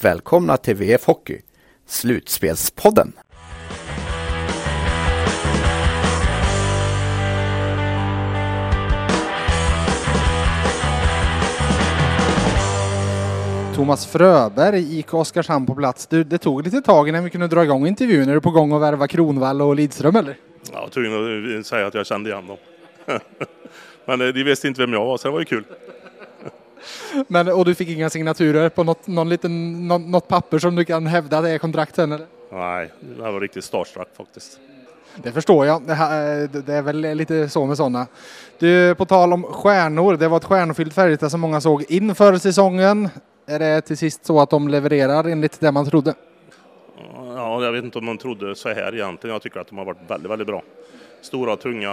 välkomna till VF Hockey, Slutspelspodden. Thomas Fröberg, IK Oskarshamn på plats. Du, det tog lite tag innan vi kunde dra igång intervjun. Är du på gång att värva Kronvall och Lidström eller? Ja, jag var tvungen att säga att jag kände igen dem. Men eh, de visste inte vem jag var, så det var ju kul. Men, och du fick inga signaturer på något, någon liten, något, något papper som du kan hävda det är kontrakten? Eller? Nej, jag var riktigt starstruck faktiskt. Det förstår jag. Det, här, det är väl lite så med sådana. Du, på tal om stjärnor. Det var ett stjärnfyllt Färjestad som många såg inför säsongen. Är det till sist så att de levererar enligt det man trodde? Ja, jag vet inte om man trodde så här egentligen. Jag tycker att de har varit väldigt, väldigt bra. Stora tunga.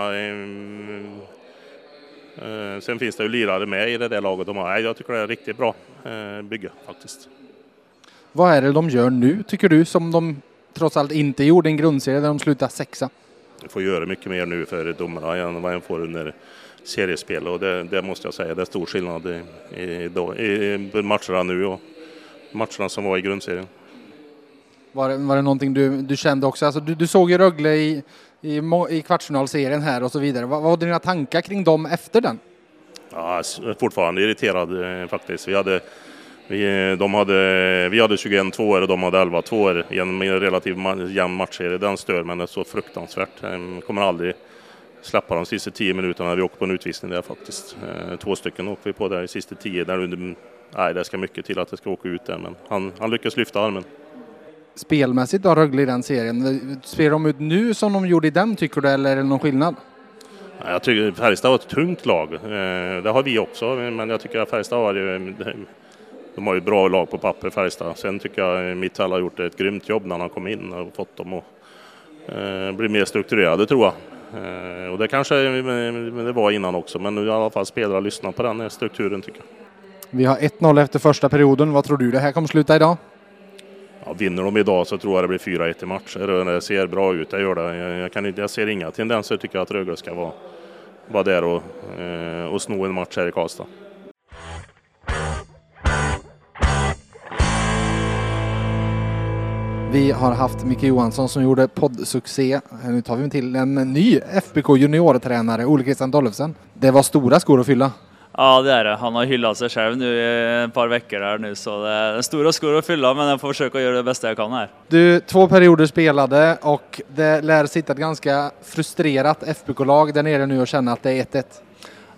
Eh, sen finns det ju lirare med i det där laget de har. Jag tycker det är riktigt bra eh, bygge faktiskt. Vad är det de gör nu tycker du som de trots allt inte gjorde en grundserie där de slutade sexa? De får göra mycket mer nu för domarna än vad de får under seriespel och det, det, måste jag säga, det är stor skillnad i, i, i matcherna nu och matcherna som var i grundserien. Var det, var det någonting du, du kände också? Alltså, du, du såg ju Rögle i, i, i kvartsfinalserien här och så vidare. Vad, vad var dina tankar kring dem efter den? Ja, fortfarande irriterad eh, faktiskt. Vi hade, vi, de hade, vi hade 21 tvåor och de hade 11 tvåor i en relativt jämn matchserie. Den stör mig så fruktansvärt. Jag kommer aldrig släppa de sista tio minuterna när vi åker på en utvisning där faktiskt. Eh, två stycken åker vi på där i sista tio. Där under, nej, det ska mycket till att det ska åka ut där, men han, han lyckas lyfta armen. Spelmässigt då Rögle i den serien, spelar de ut nu som de gjorde i den tycker du, eller är det någon skillnad? Jag tycker Färjestad har ett tungt lag. Eh, det har vi också, men jag tycker att Färjestad har de har ju bra lag på papper Färjestad. Sen tycker jag Mitthall har gjort ett grymt jobb när han kom in och fått dem att eh, bli mer strukturerade tror jag. Eh, och det kanske det var innan också, men nu i alla fall spelare lyssnar på den strukturen tycker jag. Vi har 1-0 efter första perioden. Vad tror du det här kommer sluta idag? Ja, vinner de idag så tror jag det blir 4-1 i matcher. Det ser bra ut, det gör det. Jag, kan jag ser inga tendenser tycker jag att Rögle ska vara, vara där och, eh, och sno en match här i Karlstad. Vi har haft Micke Johansson som gjorde poddsuccé. Nu tar vi till en ny FBK juniortränare, Ole Christian Dollefsen. Det var stora skor att fylla. Ja, det är det. Han har hyllat sig själv nu i ett par veckor här nu, så det är stora skor att fylla, men jag får försöka göra det bästa jag kan här. Du, två perioder spelade och det lär sitta ett ganska frustrerat FBK-lag där nere nu och känna att det är 1-1.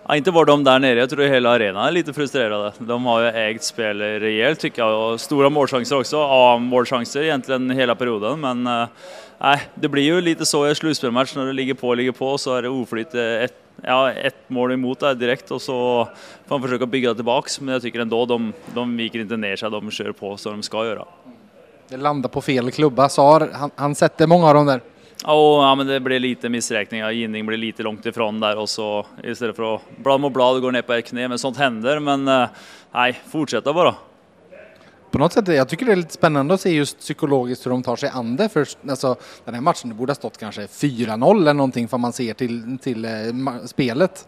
Ja, inte bara de där nere, jag tror hela arenan är lite frustrerade. De har ju ägt spel rejält tycker jag och stora målchanser också. Ja, målchanser egentligen hela perioden, men eh, nej, det blir ju lite så i slutspelmatch när det ligger på, ligger på så är det oflyt. Ja, ett mål emot där direkt och så får man försöka bygga tillbaks. Men jag tycker ändå de, de viker inte ner sig, de kör på som de ska göra. Det landar på fel klubba, Sar. Han, han sätter många av dem där. Oh, ja, men det blir lite missräkningar. Ginning blir lite långt ifrån där och så istället för att blad mot blad gå ner på ett knä. Men sånt händer. Men eh, nej, fortsätta bara. På något sätt, jag tycker det är lite spännande att se just psykologiskt hur de tar sig an det. För alltså, den här matchen det borde ha stått kanske 4-0 eller någonting för man ser till, till eh, spelet.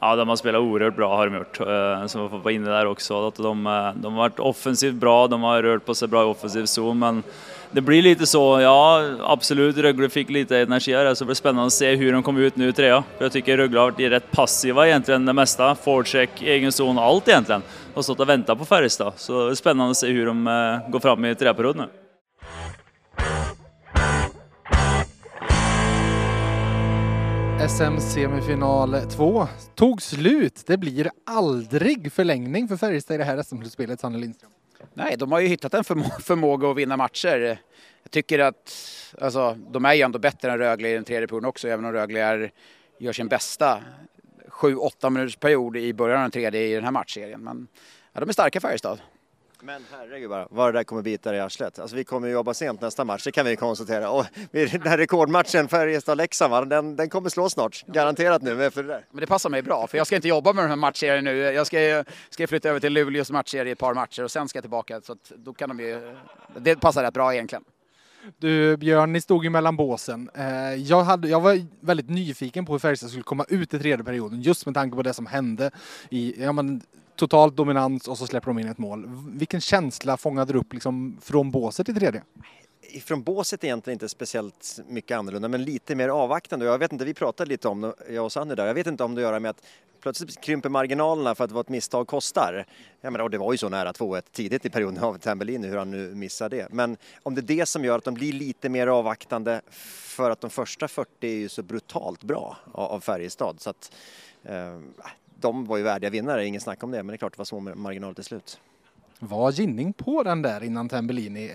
Ja, de har spelat oerhört bra har de gjort. Eh, som vi var inne där också. Att de, eh, de har varit offensivt bra, de har rört på sig bra i offensiv zon. Men det blir lite så, ja absolut, Rögle fick lite energi här så det blir spännande att se hur de kommer ut nu i trea. Jag tycker Rögle har varit rätt passiva egentligen det mesta. Forecheck, egen zon, allt egentligen. Och stått och väntat på Färjestad. Så det är spännande att se hur de eh, går fram i treaperioden nu. SM-semifinal 2 tog slut. Det blir aldrig förlängning för Färjestad i det här SM-slutspelet, Sanne Lindström. Nej, de har ju hittat en förmå förmåga att vinna matcher. Jag tycker att alltså, de är ju ändå bättre än Rögle i den tredje perioden också, även om Rögle är, gör sin bästa 7-8 minuters period i början av den tredje i den här matchserien. Men ja, de är starka Färjestad. Men herregud bara, vad det där kommer bita i arslet. Alltså vi kommer jobba sent nästa match, det kan vi konstatera. Och den här rekordmatchen Färjestad-Leksand, den, den kommer slå snart. Garanterat nu efter det där. Men det passar mig bra, för jag ska inte jobba med den här matchserien nu. Jag ska, ska flytta över till Luleås matchserie i ett par matcher och sen ska jag tillbaka. Så då kan de ju, det passar rätt bra egentligen. Du Björn, ni stod ju mellan båsen. Eh, jag, hade, jag var väldigt nyfiken på hur Färjestad skulle komma ut i tredje perioden just med tanke på det som hände i ja, men, totalt dominans och så släpper de in ett mål. Vilken känsla fångade du upp liksom från båset i tredje? Från båset egentligen inte speciellt mycket annorlunda men lite mer avvaktande. Jag vet inte, vi pratade lite om det, jag och Sanny där. Jag vet inte om det gör med att plötsligt krymper marginalerna för att vad ett misstag kostar. Jag menar, och det var ju så nära 2-1 tidigt i perioden av Tambellini hur han nu missar det. Men om det är det som gör att de blir lite mer avvaktande för att de första 40 är ju så brutalt bra av Färjestad. Så att, eh, de var ju värdiga vinnare, ingen snack om det, men det är klart det var små marginaler till slut. Var Ginning på den där innan Tambellini?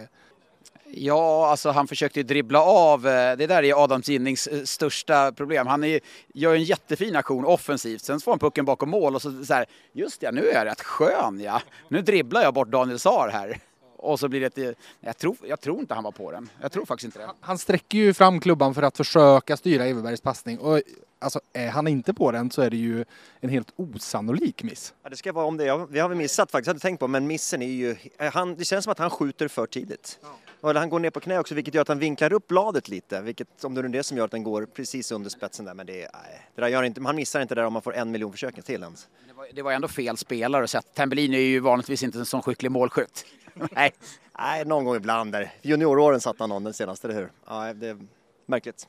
Ja, alltså han försökte ju dribbla av. Eh, det där är Adam Ginnings eh, största problem. Han är, gör en jättefin aktion offensivt, sen får han pucken bakom mål och så, så här, just det, nu är jag rätt skön ja. Nu dribblar jag bort Daniel Saar här. Och så blir det ett, jag tror, jag tror inte han var på den. Jag tror faktiskt inte det. Han sträcker ju fram klubban för att försöka styra Everbergs passning. Och alltså, är han inte på den så är det ju en helt osannolik miss. Ja, det ska vara om det. Ja, vi har väl missat faktiskt, jag hade tänkt på, men missen är ju... Han, det känns som att han skjuter för tidigt. Ja. Eller han går ner på knä också, vilket gör att han vinklar upp bladet lite. Vilket, om det är det som gör att den går precis under spetsen där. Men det, nej, det där gör inte, han missar inte där om man får en miljon försök till ens. Det var, det var ändå fel spelare att sätta. Tambellini är ju vanligtvis inte en sån skicklig målskytt. nej. nej, någon gång ibland där. Junioråren satt han någon den senaste, eller hur? Ja, det är märkligt.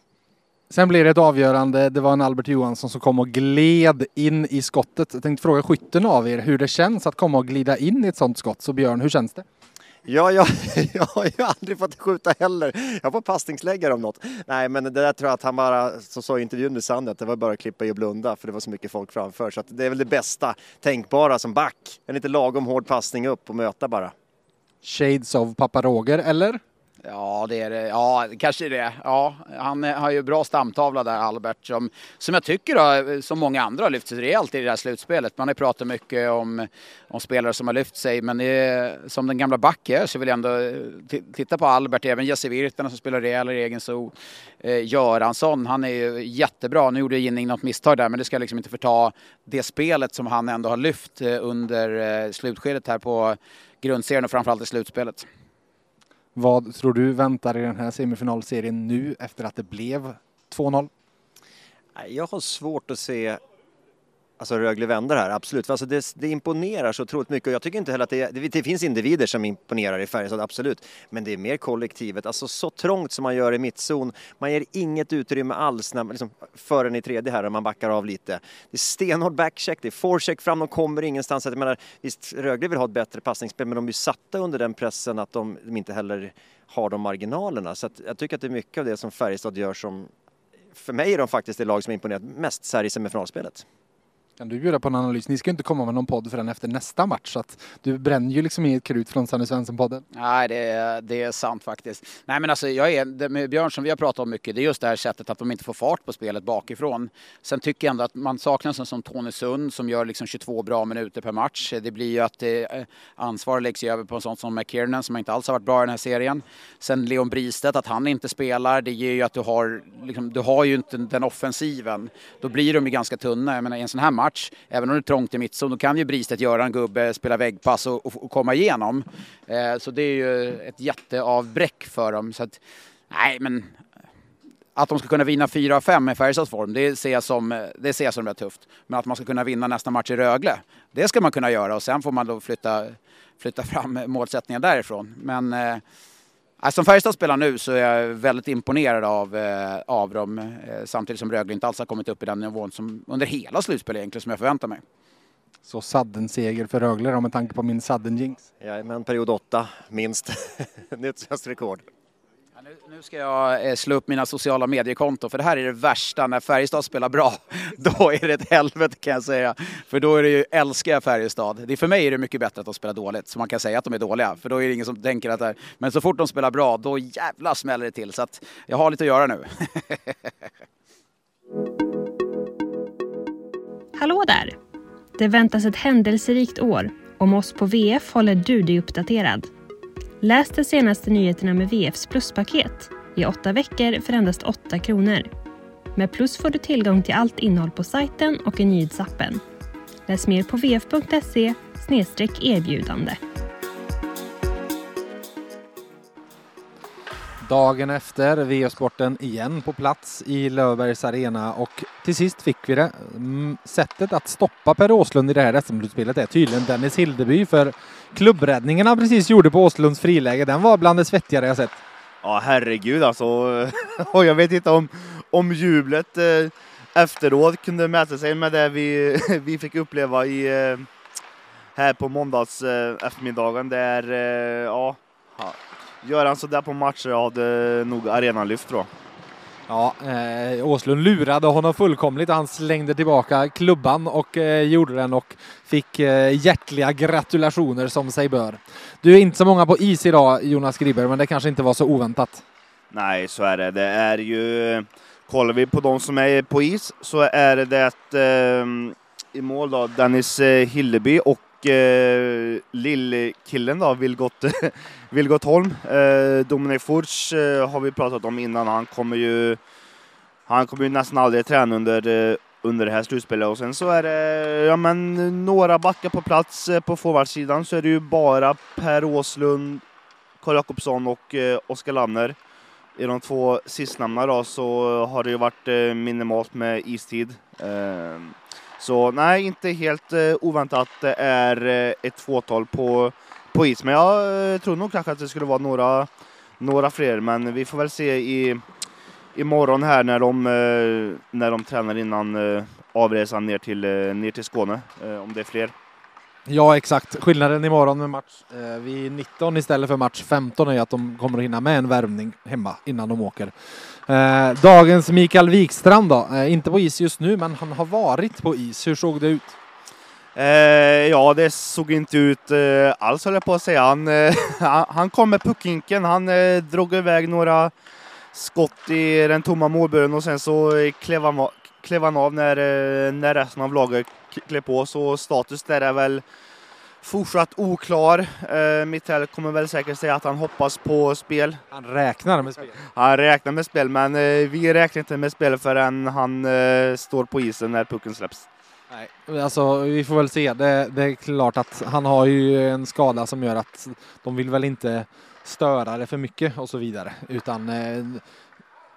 Sen blir det ett avgörande. Det var en Albert Johansson som kom och gled in i skottet. Jag tänkte fråga skytten av er hur det känns att komma och glida in i ett sånt skott. Så Björn, hur känns det? Ja, jag, jag har ju aldrig fått skjuta heller. Jag får passningsläggare om något. Nej, men det där tror jag att han bara, som sa i intervjun med Sandy, att det var bara att klippa i och blunda för det var så mycket folk framför. Så det är väl det bästa tänkbara som back. En lite lagom hård passning upp och möta bara. Shades of pappa Roger, eller? Ja, det är det. Ja, kanske det. Ja, han har ju bra stamtavla där, Albert, som, som jag tycker har, som många andra har lyft sig rejält i det här slutspelet. Man har pratat mycket om, om spelare som har lyft sig, men det, som den gamla back är så vill jag ändå eh, titta på Albert, även Jesse Virtanen som spelar rejäl i egen zon. Eh, Göransson, han är ju jättebra. Nu gjorde Ginning något misstag där, men det ska liksom inte förta det spelet som han ändå har lyft eh, under eh, slutskedet här på grundserien och framförallt i slutspelet. Vad tror du väntar i den här semifinalserien nu efter att det blev 2-0? Jag har svårt att se Alltså Rögle vänder här, absolut. Alltså det, det, imponerar så otroligt mycket och jag tycker inte heller att det, det, det, finns individer som imponerar i Färjestad, absolut. Men det är mer kollektivet, alltså så trångt som man gör i mittzon. Man ger inget utrymme alls när, liksom, förrän i tredje här, när man backar av lite. Det är stenhård backcheck, det är forecheck fram, de kommer ingenstans. Jag menar, visst, Rögle vill ha ett bättre passningsspel, men de är satta under den pressen att de, de inte heller har de marginalerna. Så jag tycker att det är mycket av det som Färjestad gör som, för mig är de faktiskt det lag som imponerat mest här i semifinalspelet. Kan du bjuda på en analys? Ni ska inte komma med någon podd förrän efter nästa match så att du bränner ju liksom inget krut från Sanny Svensson-podden. Nej, det är, det är sant faktiskt. Nej, men alltså jag är, det med Björn som vi har pratat om mycket, det är just det här sättet att de inte får fart på spelet bakifrån. Sen tycker jag ändå att man saknar en sån som Tony Sund som gör liksom 22 bra minuter per match. Det blir ju att eh, ansvar läggs över på en sån som McKiernan som inte alls har varit bra i den här serien. Sen Leon Bristedt, att han inte spelar, det ger ju att du har, liksom, du har ju inte den offensiven. Då blir de ju ganska tunna. Jag menar, i en sån här match match. Även om det är trångt i mittzon, då kan ju Bristedt göra en gubbe, spela väggpass och, och, och komma igenom. Eh, så det är ju ett jätteavbräck för dem. Så att, nej, men att de ska kunna vinna 4 av 5 med Färjestads form, det ser, jag som, det ser jag som rätt tufft. Men att man ska kunna vinna nästa match i Rögle, det ska man kunna göra och sen får man då flytta, flytta fram målsättningen därifrån. Men eh, som Färjestad spelar nu så är jag väldigt imponerad av, eh, av dem. Eh, samtidigt som Rögle inte alls har kommit upp i den nivån som under hela slutspelet egentligen som jag förväntar mig. Så sadden-seger för Rögle då med tanke på min sadden-jinx? Jajamän, period åtta minst. Nytt svenskt rekord. Nu, nu, ska jag eh, slå upp mina sociala mediekonton för det här är det värsta. När Färjestad spelar bra, då är det ett helvete kan jag säga. För då är det ju, älskar jag Färjestad. Det, för mig är det mycket bättre att de spelar dåligt, så man kan säga att de är dåliga. För då är det ingen som tänker att det är... Men så fort de spelar bra, då jävla smäller det till. Så att jag har lite att göra nu. Hallå där! Det väntas ett händelserikt år Om oss på VF håller du dig uppdaterad. Läs de senaste nyheterna med VFs pluspaket i åtta veckor för endast 8 kronor. Med Plus får du tillgång till allt innehåll på sajten och i nyhetsappen. Läs mer på vf.se erbjudande. Dagen efter, VH-sporten igen på plats i Löfbergs arena och till sist fick vi det. Mm, sättet att stoppa Per Åslund i det här SM-slutspelet är tydligen Dennis Hildeby för klubbräddningen han precis gjorde på Åslunds friläge, den var bland det svettigare jag sett. Ja, herregud alltså. Och jag vet inte om, om jublet eh, efteråt kunde mäta sig med det vi, vi fick uppleva i, eh, här på måndags eh, eftermiddagen. Det är, ja, gör han sådär på matcher hade nog arenan lyft tror jag. Ja, eh, Åslund lurade honom fullkomligt. Han slängde tillbaka klubban och eh, gjorde den och fick eh, hjärtliga gratulationer som sig bör. Du är inte så många på is idag Jonas Griber, men det kanske inte var så oväntat. Nej, så är det. Det är ju, kollar vi på de som är på is så är det eh, i mål då Dennis eh, Hilleby och eh, lillkillen då, Vilgot, Vilgot Holm. Eh, Dominik Furch eh, har vi pratat om innan. Han kommer ju, han kommer ju nästan aldrig träna under, eh, under det här slutspelet. Och sen så är det ja, men, några backar på plats eh, på forwardsidan så är det ju bara Per Åslund, Karl Jakobsson och eh, Oskar Lanner. I de två sistnämnda då så har det ju varit eh, minimalt med istid. Eh, så nej, inte helt eh, oväntat det är eh, ett fåtal på, på is. Men jag eh, tror nog kanske att det skulle vara några, några fler. Men vi får väl se i, imorgon här när de, eh, när de tränar innan eh, avresan ner till, eh, ner till Skåne. Eh, om det är fler. Ja, exakt. Skillnaden imorgon med match eh, vid 19 istället för match 15 är att de kommer att hinna med en värvning hemma innan de åker. Eh, dagens Mikael Wikstrand då, eh, inte på is just nu, men han har varit på is. Hur såg det ut? Eh, ja, det såg inte ut eh, alls höll jag på att säga. Han, eh, han- kom med puckinken. Han eh, drog iväg några skott i den tomma målburen och sen så klev han, av- klev han av när, eh, när resten av laget k- klev på. Så status där är väl fortsatt oklar. Eh, Mitell kommer väl säkert säga att han hoppas på spel. Han räknar med spel. Han räknar med spel, men eh, vi räknar inte med spel förrän han eh, står på isen när pucken släpps. Nej, alltså vi får väl se. Det, det är klart att han har ju en skada som gör att de vill väl inte störa det för mycket och så vidare. Utan eh,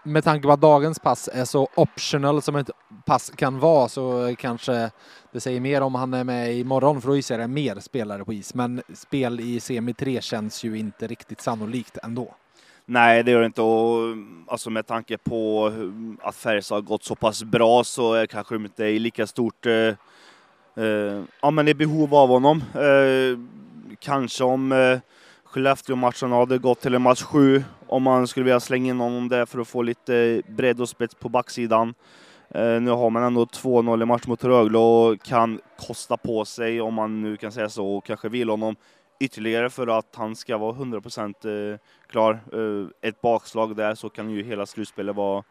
med tanke på att dagens pass är så optional som ett pass kan vara så kanske det säger mer om han är med imorgon för då gissar jag det mer spelare på is. Men spel i semi 3 känns ju inte riktigt sannolikt ändå. Nej, det gör det inte. Och, alltså med tanke på att Färjestad har gått så pass bra så är kanske de inte i lika stort eh, eh, ja, men i behov av honom. Eh, kanske om eh, Skellefteå-matchen hade gått till en match sju, om man skulle vilja slänga in honom där för att få lite bredd och spets på backsidan. Eh, nu har man ändå 2-0 i match mot Rögle och kan kosta på sig, om man nu kan säga så, och kanske vill honom ytterligare för att han ska vara 100% eh, klar. Eh, ett bakslag där så kan ju hela slutspelet vara,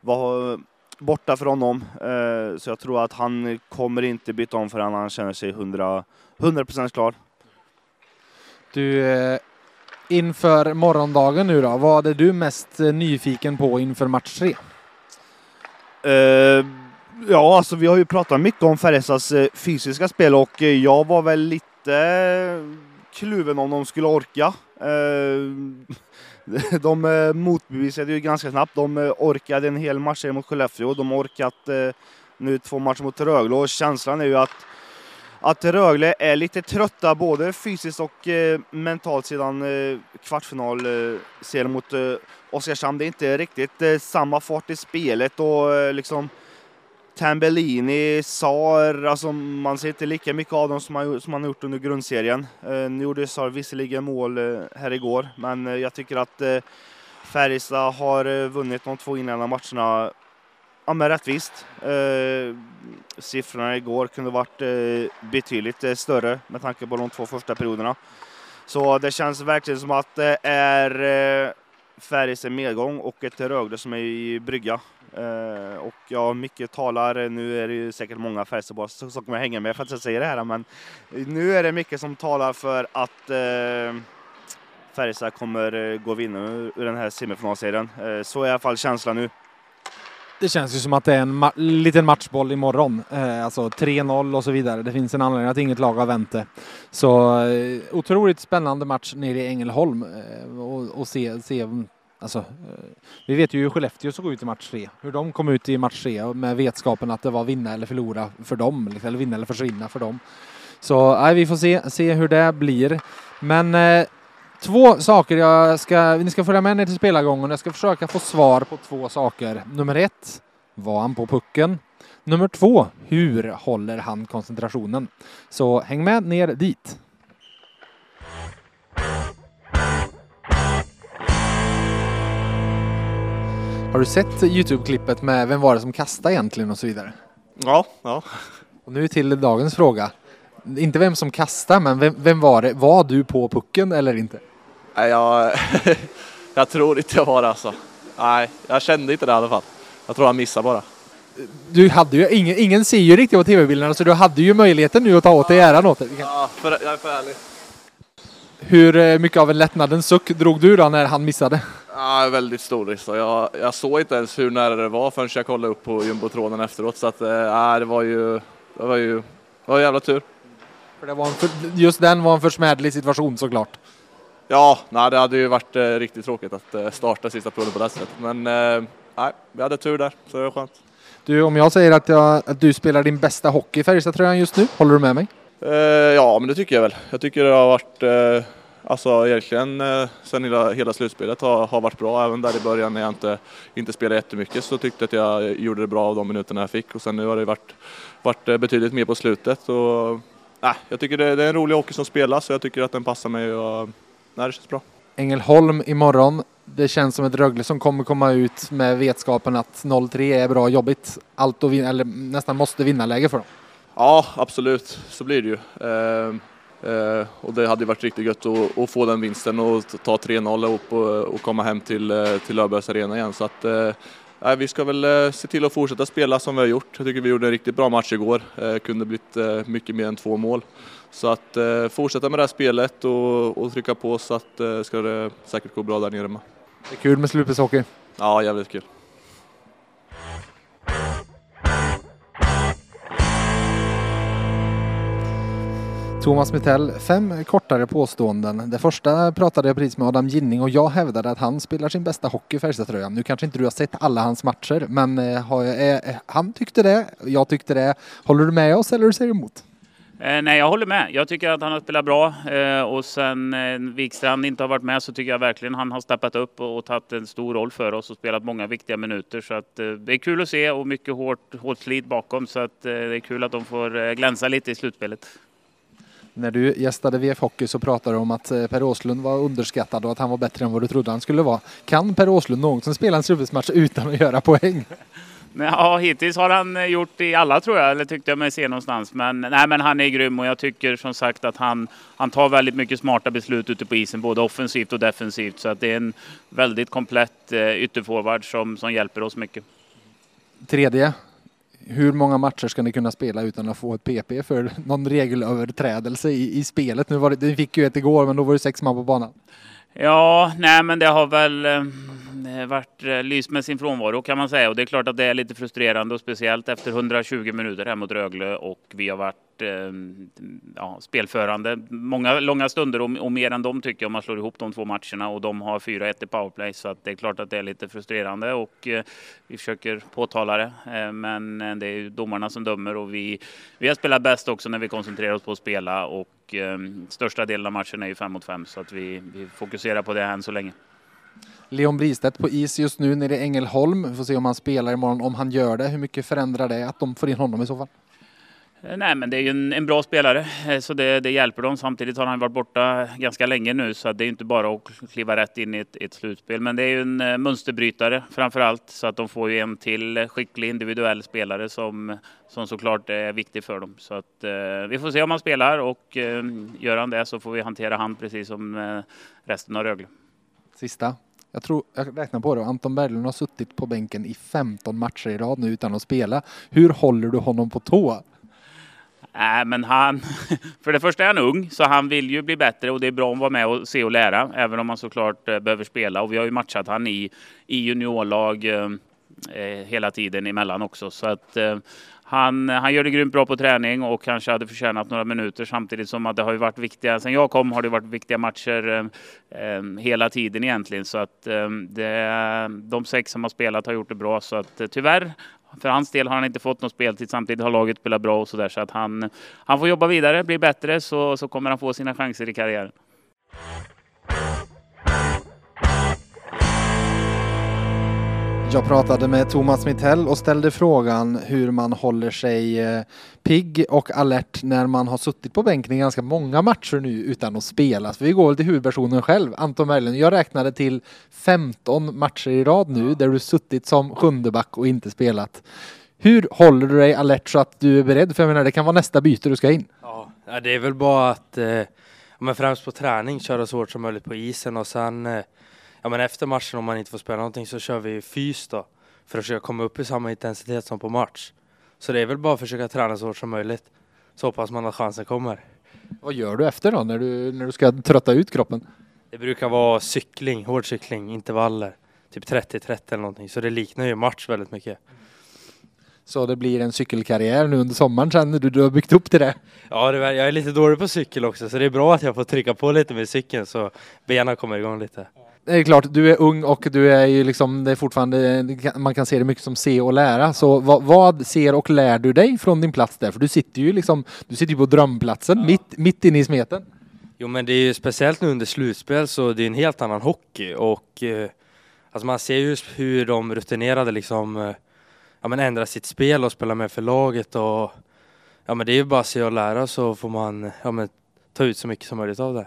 vara borta för honom. Eh, så jag tror att han kommer inte byta om förrän han känner sig 100%, 100% klar. Du, eh, inför morgondagen nu då, vad är du mest eh, nyfiken på inför match 3? Uh, eh, ja, alltså vi har ju pratat mycket om Färjestads eh, fysiska spel och jag var väl lite kluven om de skulle orka. Uh, de motbevisade ju ganska snabbt. De orkade en hel match mot Skellefteå. De har orkat nu två matcher mot Rögle och känslan är ju att att Rögle är lite trötta både fysiskt och eh, mentalt sedan eh, kvartsfinalserien eh, mot eh, Oskarshamn. Det är inte riktigt eh, samma fart i spelet och eh, liksom Tambellini, Sar, alltså man ser inte lika mycket av dem som man, som man har gjort under grundserien. Eh, nu gjorde Sar visserligen mål eh, här igår, men jag tycker att Färjestad har vunnit de två inledande matcherna ja, men rättvist. Eh, siffrorna igår kunde varit eh, betydligt eh, större med tanke på de två första perioderna. Så det känns verkligen som att det är eh, Färjestad medgång och ett Rögle som är i brygga. Eh, och ja, mycket talar, nu är det ju säkert många Färjestadbor som kommer hänga med för att jag säger det här, men nu är det mycket som talar för att eh, Färjestad kommer eh, gå vinnare ur den här semifinalserien. Eh, så är i alla fall känslan nu. Det känns ju som att det är en ma liten matchboll imorgon. Eh, alltså 3-0 och så vidare. Det finns en anledning att inget lag har vänt det. Så eh, otroligt spännande match nere i Ängelholm eh, och, och se, se Alltså, eh, vi vet ju hur Skellefteå såg ut i match tre. Hur de kom ut i match tre med vetskapen att det var vinna eller förlora för dem. Liksom, eller vinna eller försvinna för dem. Så nej, vi får se, se hur det blir. Men eh, två saker jag ska... Ni ska följa med ner till spelargången. Jag ska försöka få svar på två saker. Nummer ett. Var han på pucken? Nummer två. Hur håller han koncentrationen? Så häng med ner dit. Har du sett Youtube-klippet med Vem var det som kastade egentligen och så vidare? Ja, ja. Och nu till dagens fråga. Inte vem som kastade, men vem, vem var det? Var du på pucken eller inte? Nej, jag, jag tror inte jag var det alltså. Nej, jag kände inte det i alla fall. Jag tror han missade bara. Du hade ju, ingen, ingen ser ju riktigt på tv-bilderna så du hade ju möjligheten nu att ta åt dig äran åt det. Ja, för, jag är för ärlig. Hur eh, mycket av en lättnadens suck drog du då när han missade? Ja, väldigt stor risk. Jag, jag såg inte ens hur nära det var förrän jag kollade upp på jumbotråden efteråt. Så att, äh, det var ju, det var ju, det var jävla tur. För det var en för, just den var en försmädlig situation såklart. Ja, nej, det hade ju varit eh, riktigt tråkigt att eh, starta sista provet på det sättet. Men eh, nej, vi hade tur där, så det var skönt. Du, om jag säger att, jag, att du spelar din bästa hockey i Färjestadtröjan just nu, håller du med mig? Eh, ja, men det tycker jag väl. Jag tycker det har varit eh, Alltså egentligen eh, sen hela, hela slutspelet har, har varit bra. Även där i början när jag inte, inte spelade jättemycket så tyckte jag att jag gjorde det bra av de minuterna jag fick. Och sen nu har det varit, varit betydligt mer på slutet. Och, äh, jag tycker det, det är en rolig hockey som spelas så jag tycker att den passar mig och nej, det känns bra. Ängelholm imorgon. Det känns som ett Rögle som kommer komma ut med vetskapen att 0-3 är bra jobbigt. Allt att vinna, eller nästan måste vinna läge för dem. Ja, absolut. Så blir det ju. Eh, Eh, och det hade varit riktigt gött att, att få den vinsten och ta 3-0 upp och, och, komma hem till, eh, till Löfbergs Arena igen. Så att, eh, vi ska väl eh, se till att fortsätta spela som vi har gjort. Jag tycker vi gjorde en riktigt bra match igår. Eh, kunde blivit eh, mycket mer än två mål. Så att fortsätta med det här spelet och, och trycka på så att ska det säkert gå bra där nere med. Det är kul med slutspelshockey. Ja, jävligt kul. Thomas Mittell, fem kortare påståenden. Det första pratade jag precis med Adam Ginning och jag hävdade att han spelar sin bästa hockey i Färjestadtröjan. Nu kanske inte du har sett alla hans matcher, men eh, eh, eh, han tyckte det, jag tyckte det. Håller du med oss eller säger du emot? Nej, jag håller med. Jag tycker att han har spelat bra och sen eh, Wikstrand inte har varit med så tycker jag verkligen han har steppat upp och, och tagit en stor roll för oss och spelat många viktiga minuter. Så att, det är kul att se och mycket hårt, hårt slit bakom så att, det är kul att de får glänsa lite i slutspelet. När du gästade VF Hockey så pratade du om att eh, Per Åslund var underskattad och att han var bättre än vad du trodde han skulle vara. Kan Per Åslund någonsin spela en slutspelsmatch utan att göra poäng? Ja, hittills har han eh, gjort i alla tror jag, eller tyckte jag mig se någonstans. Men, nej, men han är grym och jag tycker som sagt att han, han tar väldigt mycket smarta beslut ute på isen, både offensivt och defensivt. Så att det är en väldigt komplett eh, ytterforward som, som hjälper oss mycket. Tredje, hur många matcher ska ni kunna spela utan att få ett PP för någon regelöverträdelse i, i spelet? Nu var det, ni fick ju ett igår, men då var det sex man på banan. Ja, nej men det har väl eh, varit eh, lys med sin frånvaro kan man säga. Och det är klart att det är lite frustrerande och speciellt efter 120 minuter här mot Rögle och vi har varit eh, ja, spelförande många långa stunder och, och, mer än dem tycker jag om man slår ihop de två matcherna. Och de har 4-1 i powerplay så att det är klart att det är lite frustrerande och eh, vi försöker påtala det. Eh, men eh, det är ju domarna som dömer och vi, vi har spelat bäst också när vi koncentrerar oss på att spela och eh, största delen av matchen är ju 5 mot 5 så att vi, vi fokuserar på det än så länge. Leon Bristedt på is just nu nere i Ängelholm. Vi får se om han spelar imorgon. Om han gör det, hur mycket förändrar det att de får in honom i så fall? Nej, men det är ju en, en bra spelare eh, så det, det, hjälper dem. Samtidigt har han varit borta ganska länge nu så det är inte bara att kliva rätt in i ett, ett slutspel. Men det är ju en eh, mönsterbrytare framför allt så att de får ju en till skicklig individuell spelare som, som såklart är viktig för dem. Så att eh, vi får se om han spelar och eh, gör han det så får vi hantera han precis som eh, resten av Rögle. Sista. Jag tror, jag räknar på det, Anton Berglund har suttit på bänken i 15 matcher i rad nu utan att spela. Hur håller du honom på tå? Nej, men han, för det första är han ung, så han vill ju bli bättre och det är bra att vara med och se och lära, även om han såklart eh, behöver spela. Och vi har ju matchat han i, i juniorlag eh, eh, hela tiden emellan också. Så att eh, han, han gör det grymt bra på träning och kanske hade förtjänat några minuter samtidigt som att det har ju varit viktiga, sen jag kom har det varit viktiga matcher eh, eh, hela tiden egentligen. Så att eh, det, de sex som har spelat har gjort det bra. Så att tyvärr, för hans del har han inte fått någon speltid. Samtidigt har laget spelat bra och så där så att han, han får jobba vidare, bli bättre så, så kommer han få sina chanser i karriären. Jag pratade med Thomas Mittell och ställde frågan hur man håller sig eh, pigg och alert när man har suttit på bänken i ganska många matcher nu utan att spela. Så vi går till huvudpersonen själv, Anton Berglund. Jag räknade till 15 matcher i rad nu där du suttit som sjunde back och inte spelat. Hur håller du dig alert så att du är beredd? För jag menar, det kan vara nästa byte du ska in. Ja, det är väl bara att, eh, men främst på träning, köra så hårt som möjligt på isen och sen eh, ja, men efter matchen om man inte får spela någonting så kör vi fys då för att försöka komma upp i samma intensitet som på match. Så det är väl bara att försöka träna så hårt som möjligt. Så hoppas man att chansen kommer. Vad gör du efter då när du, när du ska trötta ut kroppen? Det brukar vara cykling, hård cykling, intervaller. Typ 30-30 eller någonting. Så det liknar ju match väldigt mycket. Så det blir en cykelkarriär nu under sommaren sen du, du har byggt upp till det? Ja, det, jag är lite dålig på cykel också så det är bra att jag får trycka på lite med cykeln så benen kommer igång lite det är klart, du är ung och du är ju liksom, det är fortfarande, man kan se det mycket som se och lära. Så vad, vad ser och lär du dig från din plats där? För du sitter ju liksom, du sitter ju på drömplatsen, ja. mitt, mitt inne i smeten. Jo men det är ju speciellt nu under slutspel så det är en helt annan hockey och eh, alltså man ser ju hur de rutinerade liksom eh, ja, men ändrar sitt spel och spelar med för laget och ja men det är ju bara att se och lära så får man ja, men, ta ut så mycket som möjligt av det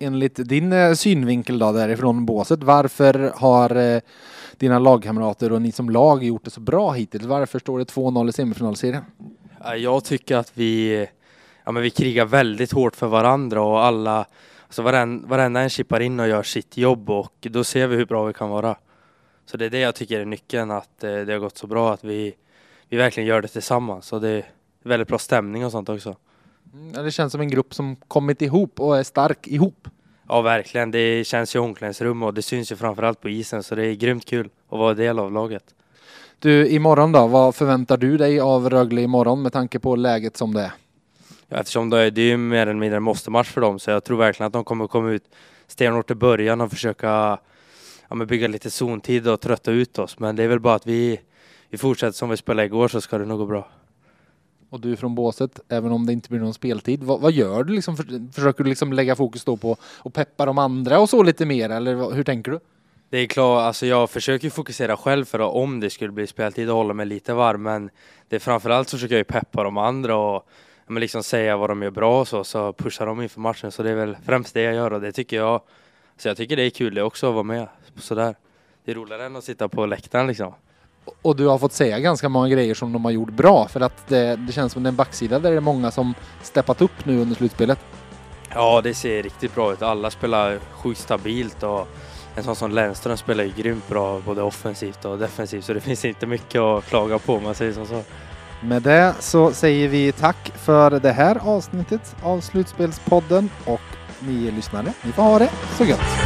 enligt din eh, synvinkel då därifrån båset, varför har eh, dina lagkamrater och ni som lag gjort det så bra hittills? Varför står det 2-0 i semifinalserien? Jag tycker att vi, ja, men vi krigar väldigt hårt för varandra och alla, alltså varenda, varenda en chippar in och gör sitt jobb och då ser vi hur bra vi kan vara. Så det är det jag tycker är nyckeln, att eh, det har gått så bra att vi, vi verkligen gör det tillsammans. Och det är väldigt bra stämning och sånt också. Mm, det känns som en grupp som kommit ihop och är stark ihop. Ja, verkligen. Det känns ju i omklädningsrum och det syns ju framförallt på isen så det är grymt kul att vara del av laget. Du, imorgon då? Vad förväntar du dig av Rögle imorgon med tanke på läget som det är? Ja, eftersom det är, det är mer eller mindre en måste-match för dem så jag tror verkligen att de kommer komma ut stenhårt i början och försöka ja, bygga lite zontid och trötta ut oss. Men det är väl bara att vi, vi fortsätter som vi spelade igår så ska det nog gå bra och du är från båset, även om det inte blir någon speltid. Vad, vad gör du? Liksom, för, försöker du liksom lägga fokus då på att peppa de andra och så lite mer, eller hur tänker du? Det är klart, alltså jag försöker fokusera själv för att om det skulle bli speltid och hålla mig lite varm, men det är framförallt så försöker jag peppa de andra och men liksom säga vad de gör bra och så, så pushar de inför matchen. Så det är väl främst det jag gör och det tycker jag, så jag tycker det är kul det också att vara med sådär. Det är roligare än att sitta på läktaren liksom. Och du har fått säga ganska många grejer som de har gjort bra för att det, det känns som en backsida där det är många som steppat upp nu under slutspelet. Ja, det ser riktigt bra ut. Alla spelar sjukt stabilt och en sån som Lennström spelar ju grymt bra både offensivt och defensivt så det finns inte mycket att klaga på om man säger som så. Med det så säger vi tack för det här avsnittet av Slutspelspodden och ni lyssnare, ni får ha det så gött!